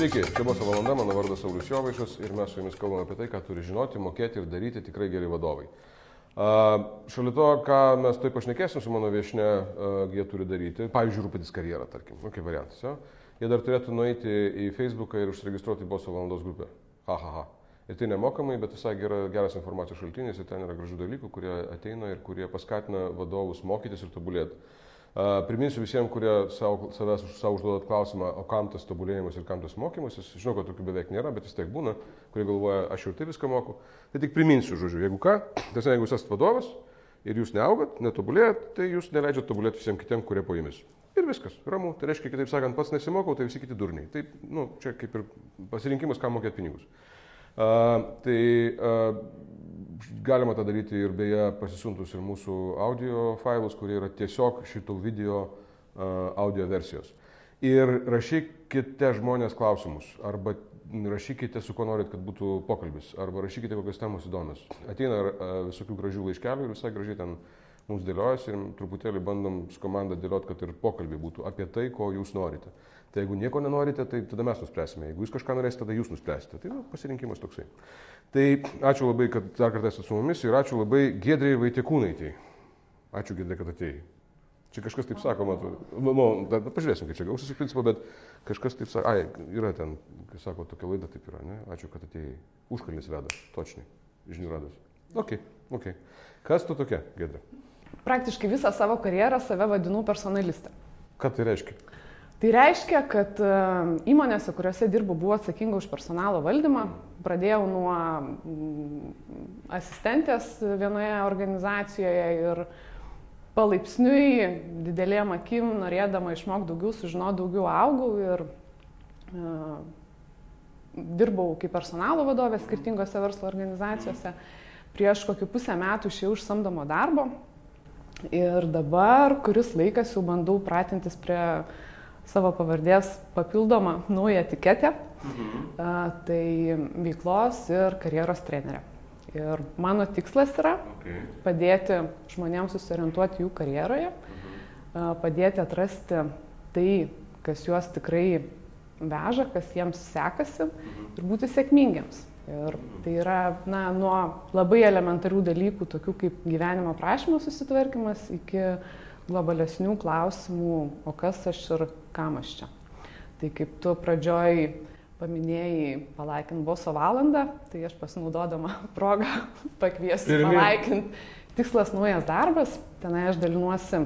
Sveiki, čia buvo valanda, mano vardas Saulis Jovaišas ir mes su jumis kalbame apie tai, ką turi žinoti, mokėti ir daryti tikrai geri vadovai. Šalia to, ką mes taip pašnekėsim su mano viešne, jie turi daryti, pavyzdžiui, rūpintis karjerą, tarkim, nu, kaip variantas, jo? jie dar turėtų nueiti į Facebooką ir užsiregistruoti boso valandos grupę. Ahaha. Ir tai nemokamai, bet visai gera, geras informacijos šaltinis ir ten yra gražių dalykų, kurie ateina ir kurie paskatina vadovus mokytis ir tobulėti. Priminsiu visiems, kurie savo, savęs savo užduodat klausimą, o kam tas tobulėjimas ir kam tas mokymasis. Žinau, kad tokių beveik nėra, bet vis tiek būna, kurie galvoja, aš jau tai viską moku. Tai tik priminsiu, žodžiu, jeigu ką, tiesiog jeigu jūs esate vadovas ir jūs neaugat, netobulėjat, tai jūs neleidžiat tobulėti visiems kitiems, kurie po jumis. Ir viskas, ramu. Tai reiškia, kitaip sakant, pats nesimokau, tai visi kiti durniai. Tai, nu, čia kaip ir pasirinkimas, kam mokėti pinigus. Uh, tai uh, galima tą daryti ir beje pasisuntus ir mūsų audio failus, kurie yra tiesiog šitų video uh, audio versijos. Ir rašykite žmonės klausimus, arba rašykite, su kuo norit, kad būtų pokalbis, arba rašykite kokios temos įdomios. Ateina uh, visokių gražių laiškelių ir visai gražiai ten mums dėliojasi ir truputėlį bandom su komanda dėlioti, kad ir pokalbiai būtų apie tai, ko jūs norite. Tai jeigu nieko nenorite, tai tada mes nuspręsime. Jeigu jūs kažką norėsite, tada jūs nuspręsite. Tai nu, pasirinkimas toksai. Tai ačiū labai, kad dar kartą esate su mumis ir ačiū labai Gedrėjai Vaitekūnaitai. Ačiū Gedrė, kad atėjai. Čia kažkas taip sako, matau. Nu, nu, pažiūrėsim, kaip čia gausis iš principo, bet kažkas taip sako, ai, yra ten, kai sako, tokia laida taip yra, ne? Ačiū, kad atėjai. Užkalnis veda, točniai, žinių radas. Ok, ok. Kas tu tokia, Gedrė? Praktiškai visą savo karjerą save vadinu personalistė. Ką tai reiškia? Tai reiškia, kad e, įmonėse, kuriuose dirbu, buvo atsakinga už personalo valdymą. Pradėjau nuo mm, asistentės vienoje organizacijoje ir palaipsniui didelėm akim, norėdama išmokti daugiau, sužinoti daugiau, augau ir uh, dirbau kaip personalo vadovė skirtingose verslo organizacijose. Prieš kokį pusę metų išėjau iš samdomo darbo ir dabar kuris laikas jau bandau pratintis prie savo pavardės papildomą naują etiketę. Mhm. Tai veiklos ir karjeros trenerė. Ir mano tikslas yra okay. padėti žmonėms susiorientuoti jų karjeroje, mhm. padėti atrasti tai, kas juos tikrai veža, kas jiems sekasi mhm. ir būti sėkmingiams. Ir tai yra na, nuo labai elementarių dalykų, tokių kaip gyvenimo prašymo susitvarkymas, iki globalesnių klausimų, o kas aš ir kam aš čia. Tai kaip tu pradžioj paminėjai palaikint boso valandą, tai aš pasinaudodama progą pakviesiu palaikint. Tikslas naujas darbas, tenai aš dalinuosi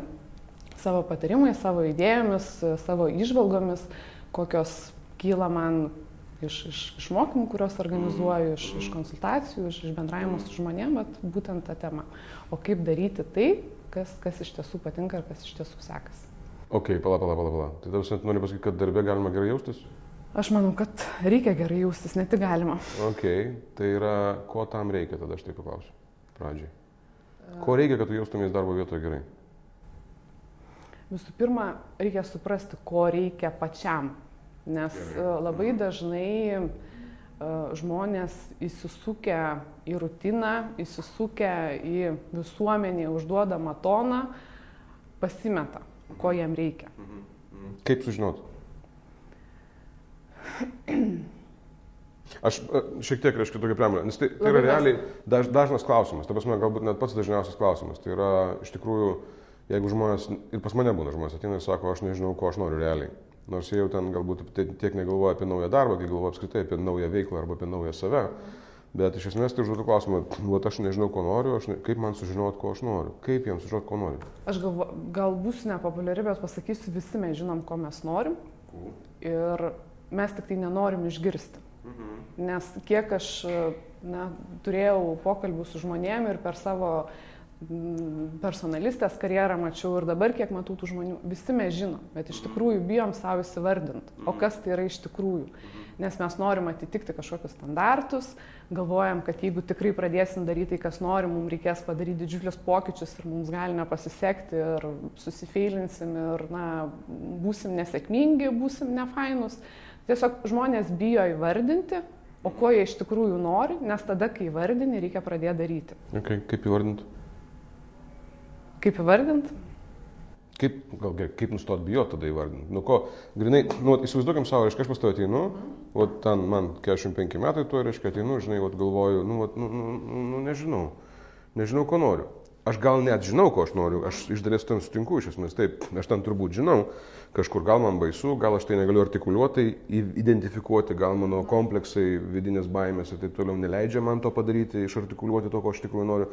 savo patarimais, savo idėjomis, savo išvalgomis, kokios kyla man iš, iš, iš mokymų, kuriuos organizuoju, iš, iš konsultacijų, iš, iš bendravimo su žmonėmis, būtent tą temą. O kaip daryti tai, kas, kas iš tiesų patinka ir kas iš tiesų sekasi. Ok, pala, pala, pala, pala. Tai tavs noriu pasakyti, kad darbė galima gerai jaustis? Aš manau, kad reikia gerai jaustis, ne tik galima. Ok, tai yra, ko tam reikia, tada aš taip paklausiu. Pradžiai. Ko reikia, kad tu jaustumės darbo vietoje gerai? Visų pirma, reikia suprasti, ko reikia pačiam. Nes. E, labai dažnai uh, žmonės įsisukę į rutiną, įsisukę į visuomenį užduodamą toną, pasimeta, ko jam reikia. Kaip sužinot? Aš šiek tiek reiškia tokia priemonė, nes tai, tai yra realiai daž, dažnas klausimas, ta prasme, galbūt net pats dažniausias klausimas. Tai yra iš tikrųjų, jeigu žmonės, ir pas mane būna žmonės ateina ir sako, aš nežinau, ko aš noriu realiai. Nors jie jau ten galbūt tiek negalvoja apie naują darbą, kai galvoja apskritai apie naują veiklą arba apie naują save. Bet iš esmės tai užduodu klausimą, o aš nežinau, ko noriu, aš ne, kaip man sužinoti, ko aš noriu, kaip jiems sužinoti, ko noriu. Aš galvo, gal bus nepopuliari, bet pasakysiu, visi mes žinom, ko mes norim. Ir mes tik tai nenorim išgirsti. Mhm. Nes kiek aš na, turėjau pokalbių su žmonėmi ir per savo personalistės karjerą mačiau ir dabar, kiek matau tų žmonių, visi mes žinom, bet iš tikrųjų bijom savo įsivardinti, o kas tai yra iš tikrųjų. Nes mes norim atitikti kažkokius standartus, galvojam, kad jeigu tikrai pradėsim daryti tai, kas norim, mums reikės padaryti didžiulius pokyčius ir mums gali nepasisekti ir susifeilinsim ir na, būsim nesėkmingi, būsim nefainus. Tiesiog žmonės bijo įvardinti, o ko jie iš tikrųjų nori, nes tada, kai įvardini, reikia pradėti daryti. Okay, kaip įvardinti? Kaip įvardint? Kaip, gal, kaip nustot bijoti tada įvardinti? Nu ko, grinai, nu, įsivaizduokim savo, reiškia, aš pas tavę ateinu, o ten man 45 metai tuo, reiškia, ateinu, žinai, vat, galvoju, nu, vat, nu, nu, nu, nežinau, nežinau, ko noriu. Aš gal net žinau, ko aš noriu, aš iš dalies tam sutinku, iš esmės, taip, aš ten turbūt žinau, kažkur gal man baisu, gal aš tai negaliu artikuliuotai identifikuoti, gal mano kompleksai, vidinės baimės ir taip toliau neleidžia man to padaryti, išartikuliuoti to, ko aš tikrųjų noriu.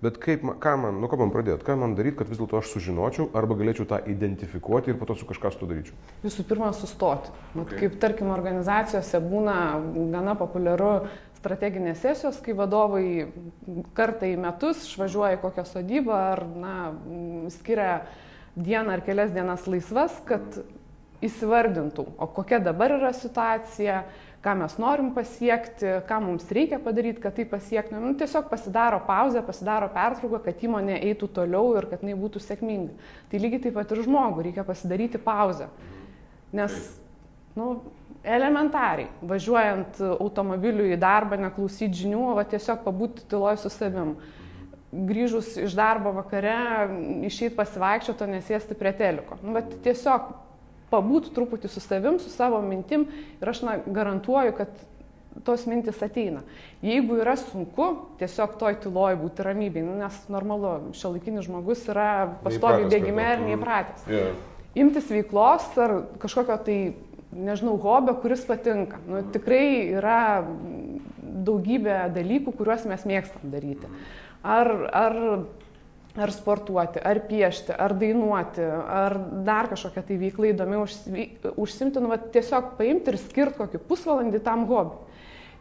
Bet kaip, ką man, nuo ko man pradėti, ką man daryti, kad vis dėlto aš sužinočiau arba galėčiau tą identifikuoti ir po to su kažkas to daryčiau? Visų pirma, sustoti. Okay. Kaip tarkim organizacijose būna gana populiaru strateginės sesijos, kai vadovai kartą į metus išvažiuoja į kokią sodybą ar na, skiria dieną ar kelias dienas laisvas, kad įsivardintų, o kokia dabar yra situacija, ką mes norim pasiekti, ką mums reikia padaryti, kad tai pasiektumėm. Nu, tiesiog pasidaro pauzę, pasidaro pertrauką, kad įmonė eitų toliau ir kad jinai būtų sėkminga. Tai lygiai taip pat ir žmogui reikia pasidaryti pauzę. Nes, nu, elementariai, važiuojant automobiliu į darbą, neklausyti žinių, o tiesiog pabūti tyloj su savim. Grįžus iš darbo vakare, išeit pasivaikščioti, nesėsti prie teliko. Nu, bet tiesiog pabūt truputį su savim, su savo mintim ir aš na, garantuoju, kad tos mintis ateina. Jeigu yra sunku, tiesiog toj tyloj būti ramybėj, nu, nes normalu, šio laikinis žmogus yra pastoviai bėgime ir neįpratęs. Yeah. Imtis veiklos ar kažkokio tai, nežinau, hobio, kuris patinka. Nu, tikrai yra daugybė dalykų, kuriuos mes mėgstam daryti. Ar, ar ar sportuoti, ar piešti, ar dainuoti, ar dar kažkokią tai veiklą įdomiau užsimti, nu, va, tiesiog paimti ir skirti kokį pusvalandį tam hobiui.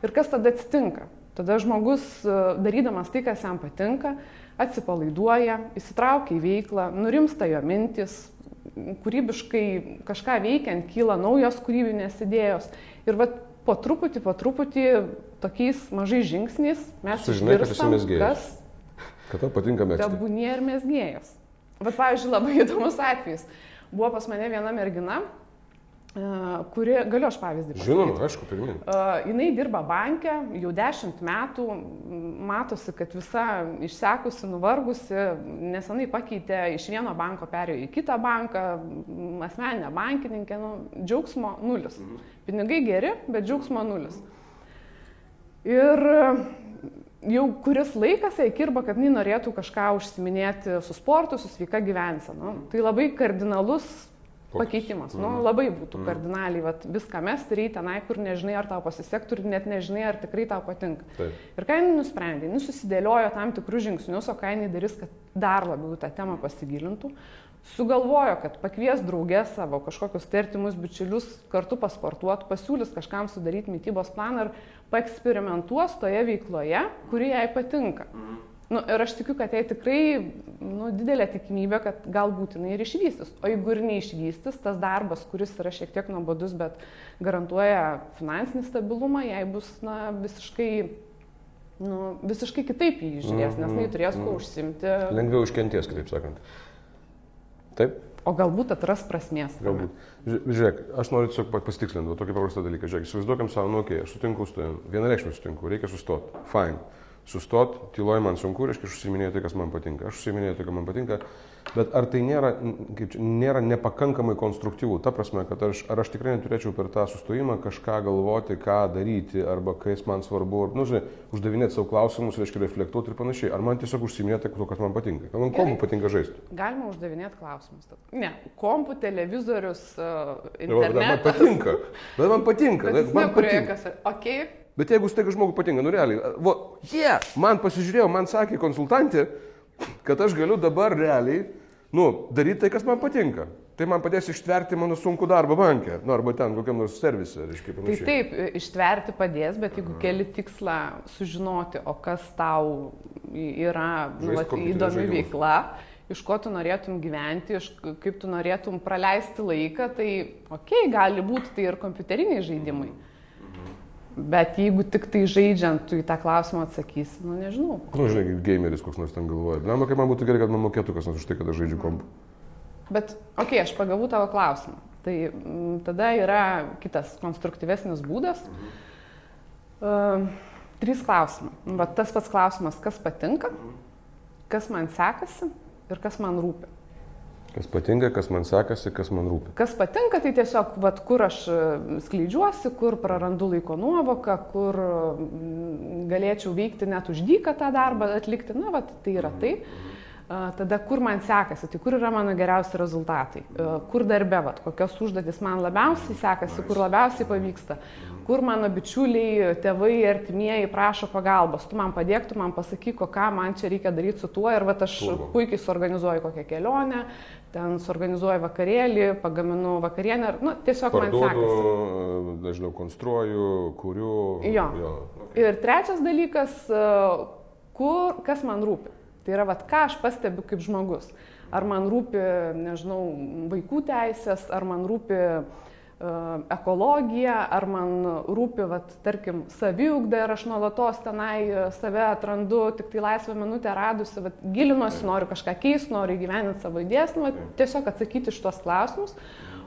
Ir kas tada atsitinka? Tada žmogus, e, darydamas tai, kas jam patinka, atsipalaiduoja, įsitraukia į veiklą, nurimsta jo mintis, kūrybiškai kažką veikiant kyla naujos kūrybinės idėjos. Ir va, po truputį, po truputį, tokiais mažais žingsniais mes išgirstam, kas Kad tau patinka mėgti. Tebūnie ir mesgėjas. Bet, pavyzdžiui, labai įdomus atvejis. Buvo pas mane viena mergina, kuri, galiu aš pavyzdį pasakyti. Žinoma, aišku, pirmin. Uh, jinai dirba banke jau dešimt metų, matosi, kad visa išsekusi, nuvargusi, nesenai pakeitė iš vieno banko, perėjo į kitą banką, asmeninę bankininkę, nu, džiaugsmo nulis. Mhm. Pinigai geri, bet džiaugsmo nulis. Ir jau kuris laikas jai kirba, kad jinai norėtų kažką užsiminėti su sportu, su sveika gyvensena. Tai labai kardinalus pakeitimas. Nu, mhm. labai būtų mm. kardinaliai vat, viską mesti ir tenai, kur nežinai, ar tau pasisektų ir net nežinai, ar tikrai tau patinka. Taip. Ir ką jinai nusprendė, jinai susidėliojo tam tikrus žingsnius, o ką jinai darys, kad dar labiau tą temą pasigilintų. Sugalvojo, kad pakvies draugę savo kažkokius tertimus bičiulius kartu pasportuoti, pasiūlys kažkam sudaryti mytybos planą ir paeksperimentuos toje veikloje, kuri jai patinka. Mhm. Nu, ir aš tikiu, kad jai tikrai nu, didelė tikimybė, kad galbūt jinai ir išvystys. O jeigu ir neišvystys, tas darbas, kuris yra šiek tiek nuobodus, bet garantuoja finansinį stabilumą, jai bus na, visiškai nu, visiškai kitaip jį žiūrės, nes jinai turės kuo mhm. užsimti. Lengviau užkenties, kitaip sakant. Taip? O galbūt atras prasmės. Galbūt. Žiūrėk, aš noriu tiesiog pasitikslinti tokį paprastą dalyką. Žiūrėk, įsivaizduokam savo, nu, okei, okay, aš sutinku su tavim, vienareikšmiai sutinku, reikia sustoti. Fine sustot, tyloj man sunku, reiškia, aš užsiminėjau tai, kas man patinka. Aš užsiminėjau tai, kas man patinka, bet ar tai nėra, kaip čia, nėra nepakankamai konstruktyvų? Ta prasme, kad aš, ar aš tikrai neturėčiau per tą sustojimą kažką galvoti, ką daryti, arba kas man svarbu, ar, nu, žinai, uždavinėti savo klausimus, reiškia, reflektuoti ir panašiai. Ar man tiesiog užsiminėti to, kas man patinka? Man kompu patinka žaisti. Galima uždavinėti klausimus. Ne, kompu, televizorius, uh, internetas. Bet man patinka. Bet man patinka. Bet man patinka. Kas, okay. Bet jeigu staiga žmogui patinka, nu realiai, jie, yeah, man pasižiūrėjau, man sakė konsultantė, kad aš galiu dabar realiai, nu, daryti tai, kas man patinka. Tai man padės ištverti mano sunku darbą bankė, nu, arba ten kokiam nors servise, reiškia, panašiai. Tai taip, ištverti padės, bet jeigu keli tikslą sužinoti, o kas tau yra nu, įdomi veikla, iš ko tu norėtum gyventi, iš kaip tu norėtum praleisti laiką, tai okei, okay, gali būti tai ir kompiuteriniai žaidimai. Mhm Bet jeigu tik tai žaidžiant, tu į tą klausimą atsakysi, nu nežinau. Na, nu, žinai, gameris koks nors ten galvoja. Na, kaip man būtų gerai, kad man mokėtų kas nors už tai, kad aš žaidžiu kompu. Bet, okei, okay, aš pagavau tavo klausimą. Tai m, mm, tada yra kitas konstruktyvesnis būdas. Mhm. Uh, trys klausimai. Bet tas pats klausimas, kas patinka, kas man sekasi ir kas man rūpi. Kas patinka, kas man sekasi, kas man rūpi. Kas patinka, tai tiesiog, vat, kur aš e, skleidžiuosi, kur prarandu laiko nuovoką, kur galėčiau veikti net už dyką tą darbą atlikti, na, vat, tai yra tai. Tada kur man sekasi, tai kur yra mano geriausi rezultatai, kur darbe, vat, kokios užduotis man labiausiai sekasi, kur labiausiai pavyksta, kur mano bičiuliai, tėvai, artimieji prašo pagalbos, tu man padėk, tu man pasakyk, ką man čia reikia daryti su tuo ir vat, aš puikiai suorganizuoju kokią kelionę, ten suorganizuoju vakarėlį, pagaminu vakarienę, nu, tiesiog Parduodu, man sekasi. Dažniau konstruoju, kuriu. Jo. jo. Okay. Ir trečias dalykas, kur, kas man rūpi. Tai yra, vat, ką aš pastebiu kaip žmogus. Ar man rūpi, nežinau, vaikų teisės, ar man rūpi uh, ekologija, ar man rūpi, vat, tarkim, saviugda ir aš nuolatos tenai e, save atrandu, tik tai laisvą minutę radusi, vat, gilinuosi, noriu kažką keisti, noriu įgyveninti savo idėjas, nu, vat, tiesiog atsakyti iš tuos klausimus.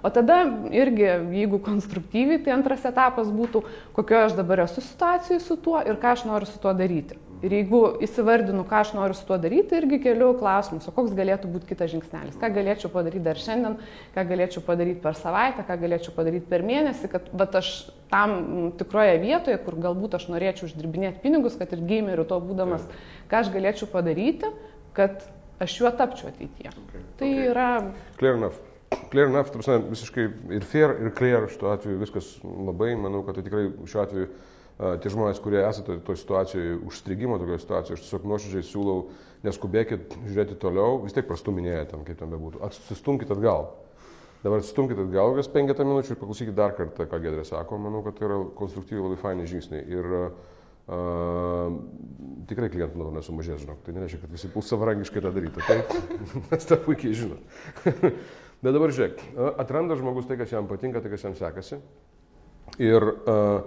O tada irgi, jeigu konstruktyviai, tai antras etapas būtų, kokioje aš dabar esu situacijoje su tuo ir ką aš noriu su tuo daryti. Ir jeigu įsivardinu, ką aš noriu su tuo daryti, irgi keliu klausimus, o koks galėtų būti kitas žingsnelis, ką galėčiau padaryti dar šiandien, ką galėčiau padaryti per savaitę, ką galėčiau padaryti per mėnesį, kad bet aš tam tikroje vietoje, kur galbūt aš norėčiau uždirbinėti pinigus, kad ir gameriu to būdamas, ką aš galėčiau padaryti, kad aš juo tapčiau ateityje. Okay. Tai okay. yra... Clear enough. Clear enough, tarsi, visiškai ir fair, ir clear šituo atveju viskas labai, manau, kad tai tikrai šiuo atveju tie žmonės, kurie esate toje situacijoje, užstrigimo tokioje situacijoje, aš tiesiog nuoširdžiai siūlau, neskubėkit žiūrėti toliau, vis tiek prastuminėję tam, kaip ten bebūtų. Atsistumkite atgal. Dabar atsistumkite atgal, kas penketą minučių ir paklausykite dar kartą, ką Gedrė sako. Manau, kad tai yra konstruktyviai labai faini žingsniai. Ir uh, tikrai klientų nuo to nesumažės, žinok. Tai nereiškia, kad visi puls savarankiškai tą daryti. Tai mes tą puikiai žinom. Bet dabar žiūrėk, atranda žmogus tai, kas jam patinka, tai, kas jam sekasi. Ir uh,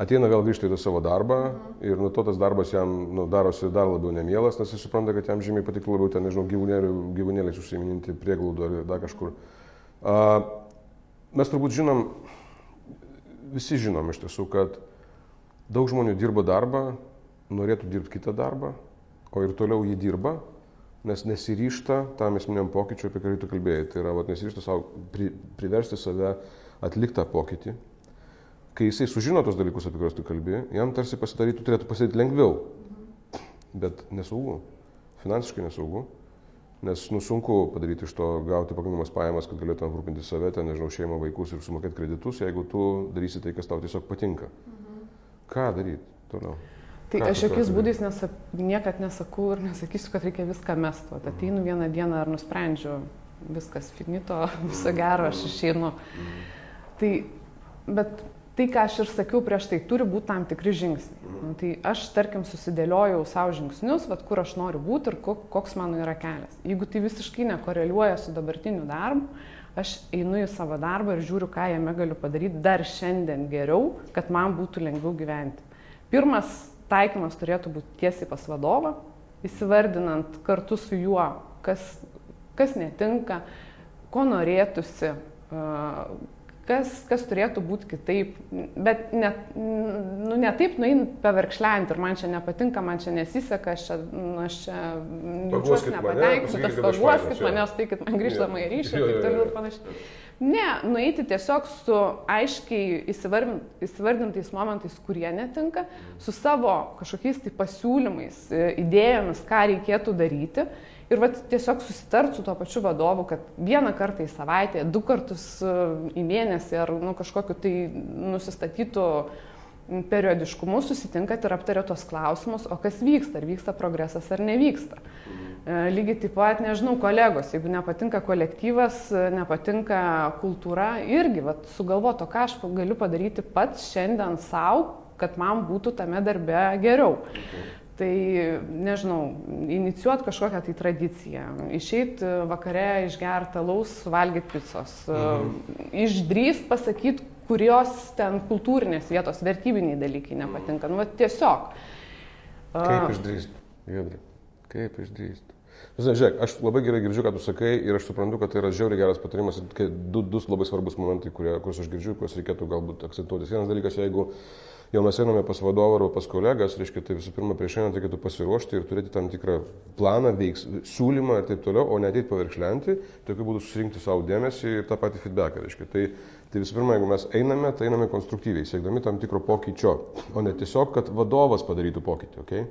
ateina vėl grįžti į savo darbą ir nuo to tas darbas jam nu, darosi dar labiau nemielas, nes jis supranta, kad jam žymiai patiktų labiau ten, nežinau, gyvūnėliais užsiiminti prieglaudo ar dar kažkur. A, mes turbūt žinom, visi žinom iš tiesų, kad daug žmonių dirba darbą, norėtų dirbti kitą darbą, o ir toliau jį dirba, nes nesiryšta tam esminiam pokyčiu, apie kurį tu kalbėjai. Tai yra, vat, nesiryšta savo pri, priversti save atlikti tą pokytį, kai jisai sužino tos dalykus, apie kuriuos tu kalbi, jam tarsi pasidarytų, turėtų pasidaryti lengviau. Bet nesaugu, finansiškai nesaugu, nes nu, sunku padaryti iš to, gauti pakankamas pajamas, kad galėtum aprūpinti save, ten, nežinau, šeimą, vaikus ir sumokėti kreditus, jeigu tu darysi tai, kas tau tiesiog patinka. Mhm. Ką daryti toliau? Tai aš jokiais būdais nesak, niekad nesakau ir nesakysiu, kad reikia viską mesti. Mhm. Ateinu vieną dieną ar nusprendžiu, viskas finito, viso gero, aš išeinu. Mhm. Tai, bet tai, ką aš ir sakiau prieš tai, turi būti tam tikri žingsniai. Mhm. Nu, tai aš, tarkim, susidėliojau savo žingsnius, vat, kur aš noriu būti ir koks mano yra kelias. Jeigu tai visiškai nekoreliuoja su dabartiniu darbu, aš einu į savo darbą ir žiūriu, ką jame galiu padaryti dar šiandien geriau, kad man būtų lengviau gyventi. Pirmas taikymas turėtų būti tiesiai pas vadovą, įsivardinant kartu su juo, kas, kas netinka, ko norėtųsi, kas, kas turėtų būti kitaip, bet ne, nu, ne taip nuein paverkšlent ir man čia nepatinka, man čia nesiseka, aš čia, nu, aš čia jaučiuosi nepatenkintas, paguoskit mane, steikit man grįžtamą į ryšį ir taip toliau ir panašiai. Ne, nueiti tiesiog su aiškiai įsivardintais momentais, kurie netinka, su savo kažkokiais tai pasiūlymais, idėjomis, ką reikėtų daryti ir vat, tiesiog susitart su tuo pačiu vadovu, kad vieną kartą į savaitę, du kartus e, į mėnesį ar nu, kažkokiu tai nusistatytų periodiškumu susitinkat ir aptarėt tos klausimus, o kas vyksta, ar vyksta progresas ar nevyksta. E, lygiai taip pat, nežinau, kolegos, jeigu nepatinka kolektyvas, nepatinka kultūra, irgi vat, sugalvoto, ką aš galiu padaryti pats šiandien savo, kad man būtų tame darbe geriau. Tai, nežinau, inicijuot kažkokią tai tradiciją, išeiti vakare išgerti alaus, valgyti picos, mhm. išdrįst pasakyti, kurios ten kultūrinės vietos, vertybiniai dalykai nepatinka. Nu, va, tiesiog. Kaip išdrįst, Gedri? Kaip išdrįst? Žinai, žiūrėk, aš labai gerai girdžiu, ką tu sakai ir aš suprantu, kad tai yra žiauriai geras patarimas du, du labai svarbus momentai, kurie, kuriuos aš girdžiu, kuriuos reikėtų galbūt akcentuotis. Vienas dalykas, jeigu uh, jau mes einame pas vadovą arba pas kolegas, reiškia, tai visų pirma, prieš einant reikėtų pasiruošti ir turėti tam tikrą planą, veiks, siūlymą ir taip toliau, o ne ateiti pavirkšlenti, tokiu būdu susirinkti savo dėmesį ir tą patį feedbacką. Reiškia. Tai, tai visų pirma, jeigu mes einame, tai einame konstruktyviai, siekdami tam tikro pokyčio, o ne tiesiog, kad vadovas padarytų pokytį. Okay?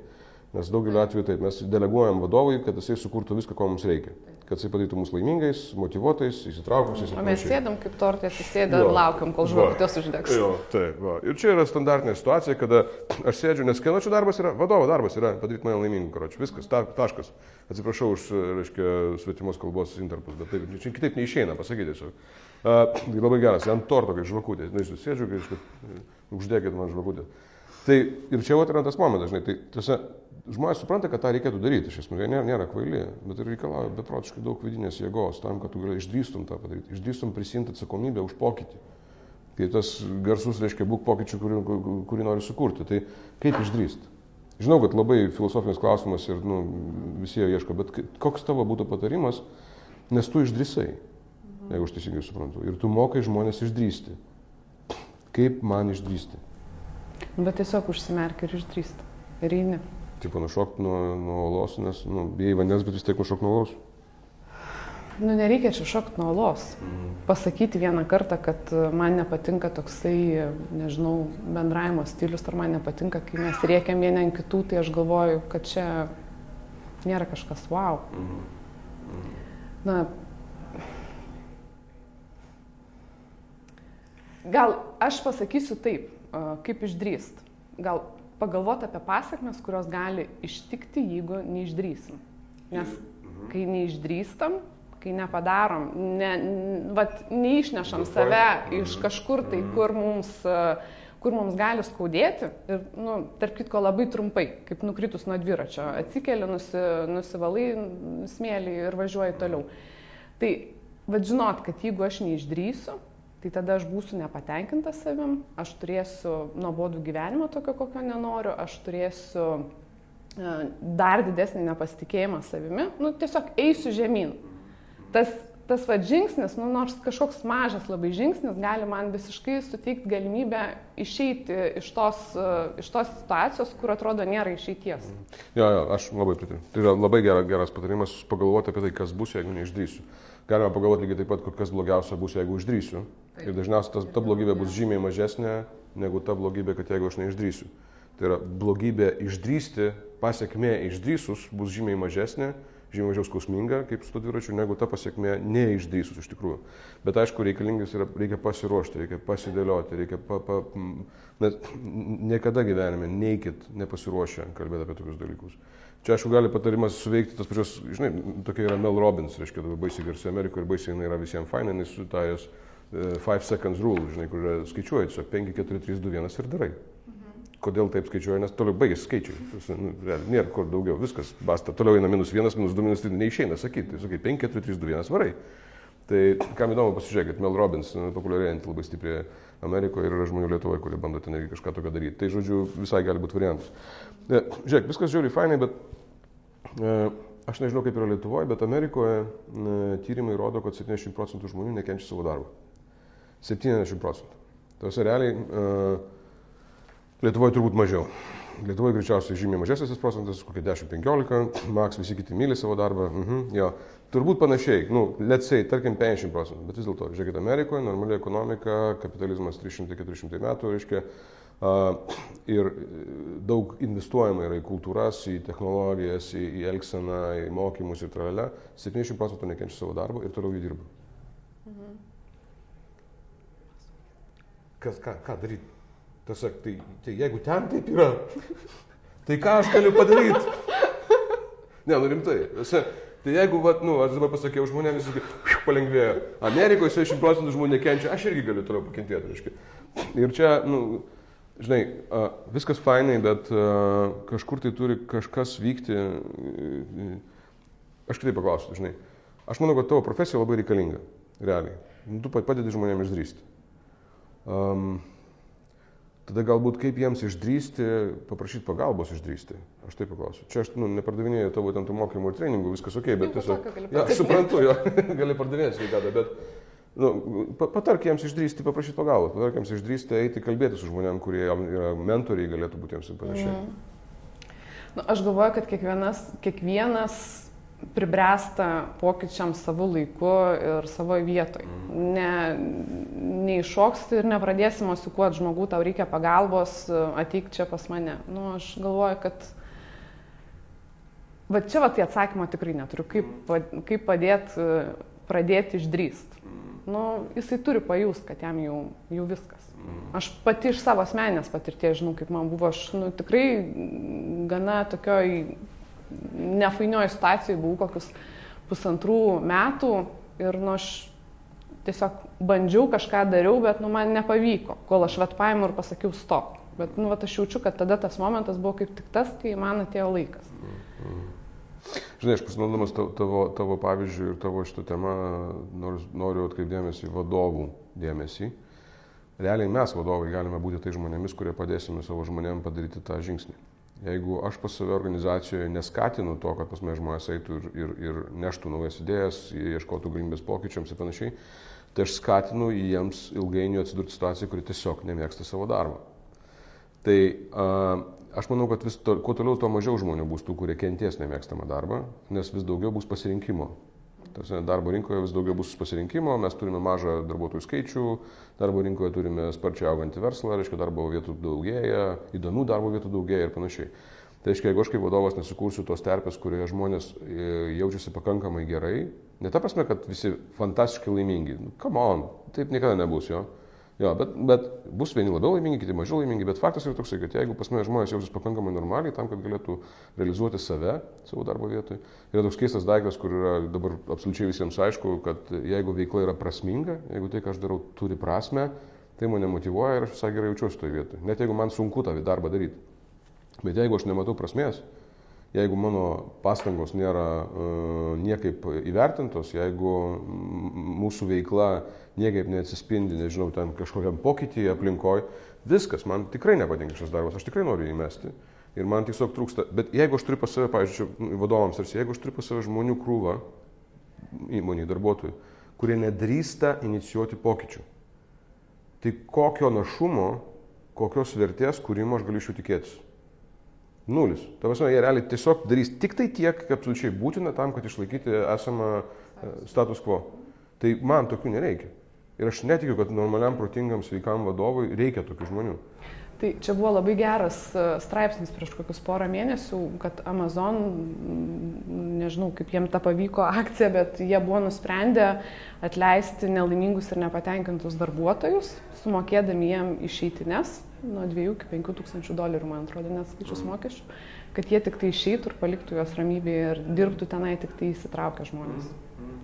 Nes daugeliu atveju taip mes deleguojam vadovui, kad jisai sukurtų viską, ko mums reikia. Kad jisai padarytų mus laimingais, motivuotais, įsitraukusiais. O mes sėdam kaip tortė, susėdę ir laukiam, kol žvakutės uždegs. Jo, taip, va. Ir čia yra standartinė situacija, kada aš sėdžiu, nes kieno čia darbas yra, vadovo darbas yra padaryti mane laimingu, karočiui, viskas, ta, taškas. Atsiprašau už, reiškia, svetimos kalbos interpus, bet taip, čia kitaip neišeina pasakyti tiesiog. Uh, tai labai geras, ant torto, kai žvakutė, na, aš sėdžiu, kai uždegit man žvakutę. Tai ir čia yra tas momentas, žinai, tai tiesa, žmonės supranta, kad tą reikėtų daryti, iš esmės, jie nėra, nėra kvaili, bet ir reikalauja beprotiškai daug vidinės jėgos tam, kad tu gali išdrįstum tą padaryti, išdrįstum prisimti atsakomybę už pokytį. Tai tas garsus, reiškia, būk pokyčių, kurį, kurį nori sukurti. Tai kaip išdrįsti? Žinau, kad labai filosofinis klausimas ir nu, visi jo ieško, bet koks tavo būtų patarimas, nes tu išdrįsai, jeigu aš teisingai suprantu, ir tu mokai žmonės išdrįsti. Kaip man išdrįsti? Bet tiesiog užsimerk ir išdrįsti. Ir eini tipo nušokti nuo, nuo olos, nes, nu, bijai vandens, bet vis tiek nušokti nuo olos. Nu, nereikia čia šokti nuo olos. Mhm. Pasakyti vieną kartą, kad man nepatinka toksai, nežinau, bendravimo stilius, ar man nepatinka, kai mes riekiam vieni ant kitų, tai aš galvoju, kad čia nėra kažkas wow. Mhm. Mhm. Na, gal aš pasakysiu taip, kaip išdrįst. Gal pagalvoti apie pasakmes, kurios gali ištikti, jeigu neišdrysim. Nes mhm. kai neišdrįstam, kai nepadarom, ne, vat, neišnešam save iš kažkur tai, mhm. kur mums, kur mums gali skaudėti. Ir, nu, tarp kitko, labai trumpai, kaip nukritus nuo dviračio, atsikeli, nusi, nusivalai smėlį ir važiuoji toliau. Tai, vad žinot, kad jeigu aš neišdrysiu, tai tada aš būsiu nepatenkintas savim, aš turėsiu nuobodų gyvenimą tokio, kokio nenoriu, aš turėsiu e, dar didesnį nepasitikėjimą savimi, nu, tiesiog eisiu žemyn. Tas, tas va žingsnis, nu, nors kažkoks mažas labai žingsnis, gali man visiškai suteikti galimybę išeiti iš tos, e, iš tos situacijos, kur atrodo nėra išeities. Jo, jo, aš labai pritariu. Tai yra labai geras, geras patarimas pagalvoti apie tai, kas bus, jeigu neišdrysiu. Galima pagalvoti lygiai taip pat, kas blogiausia bus, jeigu išdrysiu. Ir dažniausiai ta, ta blogybė bus žymiai mažesnė negu ta blogybė, kad jeigu aš neišdrysiu. Tai yra blogybė išdrysti, pasiekmė išdrysus bus žymiai mažesnė, žymiai mažiau skausminga, kaip su to dviračiu, negu ta pasiekmė neišdrysus iš tikrųjų. Bet aišku, reikalingas yra, reikia pasiruošti, reikia pasidėlioti, reikia, pa, pa, net niekada gyvenime neikit nepasiruošę kalbėti apie tokius dalykus. Čia, aišku, gali patarimas suveikti tas pačios, žinai, tokia yra Mel Robbins, reiškia, baisiai garsi Amerikoje ir baisiai jinai yra visiems fainai, nes sutajęs 5 uh, seconds rule, žinai, kur skaičiuoji, tiesiog 5, 4, 3, 2, 1 ir darai. Mhm. Kodėl taip skaičiuoja, nes toliau baigėsi skaičiai. Nu, nėra kur daugiau, viskas, basta. Toliau eina minus 1, minus 2, minus 3, neišeina sakyti. Sakai 5, 4, 3, 2, 1 varai. Tai kam įdomu pasižiūrėkit, Mel Robbins, nu, populiarėjant labai stipriai Amerikoje ir yra žmonių Lietuvoje, kurie bando ten irgi kažką tokio daryti. Tai žodžiu, visai gali būti variantas. E, žiūrėk, viskas žiūri fainai, bet E, aš nežinau, kaip yra Lietuvoje, bet Amerikoje e, tyrimai rodo, kad 70 procentų žmonių nekenčia savo darbo. 70 procentų. Tas realiai e, Lietuvoje turbūt mažiau. Lietuvoje greičiausiai žymiai mažesnis tas procentas, kokie 10-15, maks visi kiti myli savo darbą. Mhm, jo. Turbūt panašiai, nu, let's say, tarkim 50 procentų, bet vis dėlto, žiūrėkite, Amerikoje normali ekonomika, kapitalizmas 300-400 metų, reiškia, Ir daug investuojama yra į kultūras, į technologijas, į, į elgseną, į mokymus ir tralę. 70 procentų nekenčia savo darbo ir toliau jį dirba. Mhm. Kas, ką, ką daryti? Tiesiog, tai, tai jeigu ten taip yra, tai ką aš galiu padaryti? Ne, nu rimtai. Tai jeigu, vat, nu, aš dabar pasakiau žmonėms, visi palengvėjo. Amerikoje 60 procentų žmonių nekenčia, aš irgi galiu toliau pakentėti. Reiškia. Ir čia, nu, žinai, viskas fainai, bet kažkur tai turi kažkas vykti. Aš kitaip paklausiu, žinai. Aš manau, kad tavo profesija labai reikalinga, realiai. Nu, tu padedi žmonėms išdrysti. Um, tada galbūt kaip jiems išdrysti, paprašyti pagalbos išdrysti. Aš taip paklausiu. Čia aš nu, nepardavinėjau tavo ten tų mokymų ir treningų, viskas ok, bet tiesiog... Ja, aš suprantu, jo, gali pardavinėti sveikatą, bet Nu, patark jiems išdrysti paprašyti pagalbos, patark jiems išdrysti eiti kalbėti su žmonėm, kurie yra mentoriai, galėtų būti jiems ir panašiai. Mm. Nu, aš galvoju, kad kiekvienas, kiekvienas pribręsta pokyčiams savo laiku ir savo vietoj. Mm. Ne, neiššoksti ir nepradėsi mosikuoti žmogų, tau reikia pagalbos, ateik čia pas mane. Nu, aš galvoju, kad Va čia va tai atsakymo tikrai neturiu, kaip, kaip padėti pradėti išdrįst. Nu, jisai turi pajust, kad jam jau, jau viskas. Aš pati iš savo asmenės patirties žinau, kaip man buvo, aš nu, tikrai gana tokioj nefainioje situacijoje buvau kokius pusantrų metų ir nu, aš tiesiog bandžiau kažką dariau, bet nu, man nepavyko, kol aš vat paėmiau ir pasakiau stop. Bet nu, vat, aš jaučiu, kad tada tas momentas buvo kaip tik tas, kai man atėjo laikas. Mm. Žinai, aš pasinaudodamas tavo, tavo pavyzdžių ir tavo šitą temą noriu, noriu atkreipdėmėsi vadovų dėmesį. Realiai mes vadovai galime būti tai žmonėmis, kurie padėsime savo žmonėms padaryti tą žingsnį. Jeigu aš pas save organizacijoje neskatinu to, kad pas mane žmonės eitų ir, ir, ir neštų naujas idėjas, ieškotų galimybės pokyčiams ir panašiai, tai aš skatinu jiems ilgainiui atsidurti situacijoje, kuri tiesiog nemėgsta savo darbo. Tai uh, Aš manau, kad vis to, kuo toliau, tuo mažiau žmonių bus tų, kurie kenties nemėgstamą darbą, nes vis daugiau bus pasirinkimo. Tarsi darbo rinkoje vis daugiau bus pasirinkimo, mes turime mažą darbuotojų skaičių, darbo rinkoje turime sparčiai augantį verslą, reiškia darbo vietų daugėja, įdomių darbo vietų daugėja ir panašiai. Tai reiškia, jeigu aš kaip vadovas nesukursiu tos terpės, kurioje žmonės e, jaučiasi pakankamai gerai, ne ta prasme, kad visi fantastiškai laimingi, nu, come on, taip niekada nebus jo. Jo, bet, bet bus vieni labiau laimingi, kiti mažiau laimingi, bet faktas yra toksai, kad jeigu pas mane žmonės jausis pakankamai normaliai tam, kad galėtų realizuoti save savo darbo vietoje, yra toks keistas daiktas, kur yra dabar absoliučiai visiems aišku, kad jeigu veikla yra prasminga, jeigu tai, ką aš darau, turi prasme, tai mane motivuoja ir aš visai gerai jaučiuosi toje vietoje. Net jeigu man sunku tą darbą daryti. Bet jeigu aš nematau prasmės, jeigu mano pastangos nėra uh, niekaip įvertintos, jeigu mūsų veikla niekaip neatsispindi, nežinau, ten kažkokiam pokytyje aplinkoje, viskas, man tikrai nepatinka šis darbas, aš tikrai noriu įmesti. Ir man tiesiog trūksta, bet jeigu aš turiu pas save, pavyzdžiui, vadovams, ar jeigu aš turiu pas save žmonių krūvą, įmonių darbuotojų, kurie nedrįsta inicijuoti pokyčių, tai kokio našumo, kokios vertės kūrimo aš galiu iš jų tikėtis? Nulis. Ta prasme, jie realiai tiesiog darys tik tai tiek, kaip absoliučiai būtina tam, kad išlaikyti esamą e, status quo. Tai man tokių nereikia. Ir aš netikiu, kad normaliam, protingam, sveikam vadovui reikia tokių žmonių. Tai čia buvo labai geras e, straipsnis prieš kokius porą mėnesių, kad Amazon, nežinau kaip jiem tą pavyko akcija, bet jie buvo nusprendę atleisti nelaimingus ir nepatenkintus darbuotojus, sumokėdami jiem išeitines nuo 2 iki 5 tūkstančių dolerių, man atrodo, neskaičius mokesčių, kad jie tik tai išeitų ir paliktų juos ramybėje ir dirbtų tenai tik tai įsitraukę žmonės.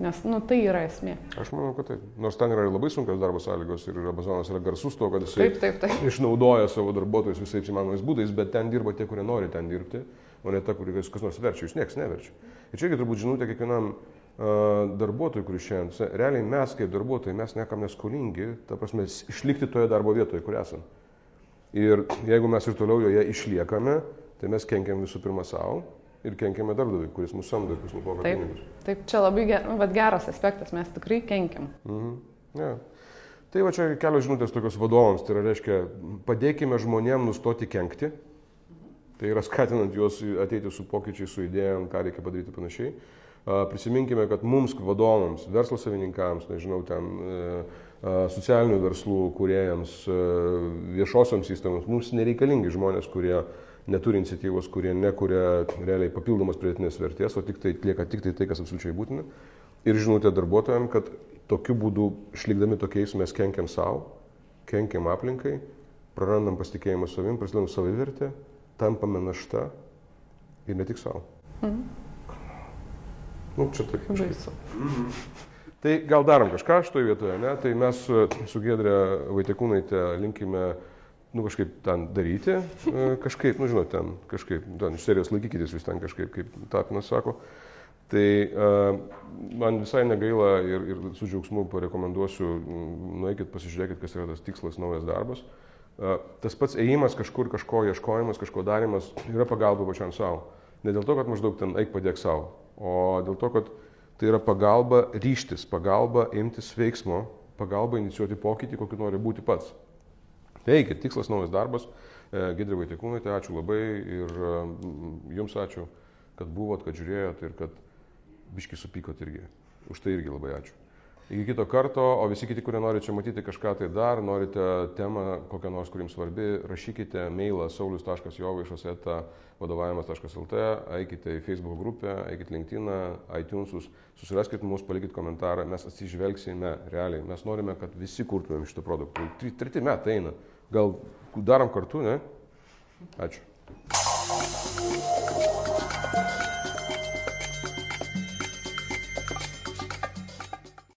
Nes, nu, tai yra esmė. Aš manau, kad taip. Nors ten yra labai sunkios darbo sąlygos ir Amazonas yra garsus to, kad jisai taip, taip, taip. išnaudoja savo darbuotojus visais įmanomais būdais, bet ten dirba tie, kurie nori ten dirbti, o ne ta, kuri kas nors verčia, jūs nieks neverčia. Ir čia irgi turbūt žinutė kiekvienam darbuotojui, kuris šiandien, realiai mes kaip darbuotojai, mes niekam neskolingi, ta prasme, išlikti toje darbo vietoje, kur esame. Ir jeigu mes ir toliau joje išliekame, tai mes kenkiam visų pirma savo, ir kenkiame darbdaviui, kuris mūsų samdo kuris mums moka pinigus. Taip, čia labai ger, nu, geras aspektas, mes tikrai kenkiam. Mhm. Ja. Tai va čia kelios žinutės tokios vadovams, tai yra, reiškia, padėkime žmonėms nustoti kenkti, tai yra skatinant juos ateiti su pokyčiai, su idėjom, ką reikia padaryti panašiai. Prisiminkime, kad mums vadovams, verslo savininkams, nežinau, ten e, socialinių verslų kuriejams, viešosioms įstaigoms, mums nereikalingi žmonės, kurie neturi iniciatyvos, kurie nekuria realiai papildomos pridėtinės vertės, o tik tai atlieka tik tai tai, kas absoliučiai būtina. Ir žinote darbuotojams, kad tokiu būdu, išlikdami tokiais, mes kenkiam savo, kenkiam aplinkai, prarandam pasitikėjimą savim, prasidedam savivertę, tampame našta ir ne tik savo. Mhm. Nu, čia taip. Baisu. Mhm. Tai gal darom kažką šitoje vietoje, ne? Tai mes su Gedrė Vaitekūnaitė linkime nu, kažkaip ten daryti, e, kažkaip, nu, žinot, ten kažkaip, ten iš serijos laikykitės vis ten kažkaip, kaip Tapinas sako. Tai uh, man visai negaila ir, ir su džiaugsmu parekomenduosiu, nueikit, pasižiūrėkit, kas yra tas tikslas, naujas darbas. Uh, tas pats ėjimas kažkur, kažko ieškojimas, kažko darimas yra pagalba pačiam savo. Ne dėl to, kad maždaug ten eik padėk savo, o dėl to, kad tai yra pagalba ryštis, pagalba imtis veiksmo pagalba inicijuoti pokytį, kokį nori būti pats. Tai eikit, tikslas naujas darbas. E, Gidri Vaitikūnaitė, ačiū labai ir jums ačiū, kad buvot, kad žiūrėjot ir kad biški supykot irgi. Už tai irgi labai ačiū. Iki kito karto, o visi kiti, kurie norite čia matyti kažką tai dar, norite temą kokią nors, kur jums svarbi, rašykite mailą saulius.jovaišas eta vadovavimas.lt, eikite į Facebook grupę, eikite LinkedIn, iTunesus, susiraskite mus, palikite komentarą, mes atsižvelgsime realiai, mes norime, kad visi kurtumėm šitą produktą. Treti metai eina, gal darom kartu, ne? Ačiū.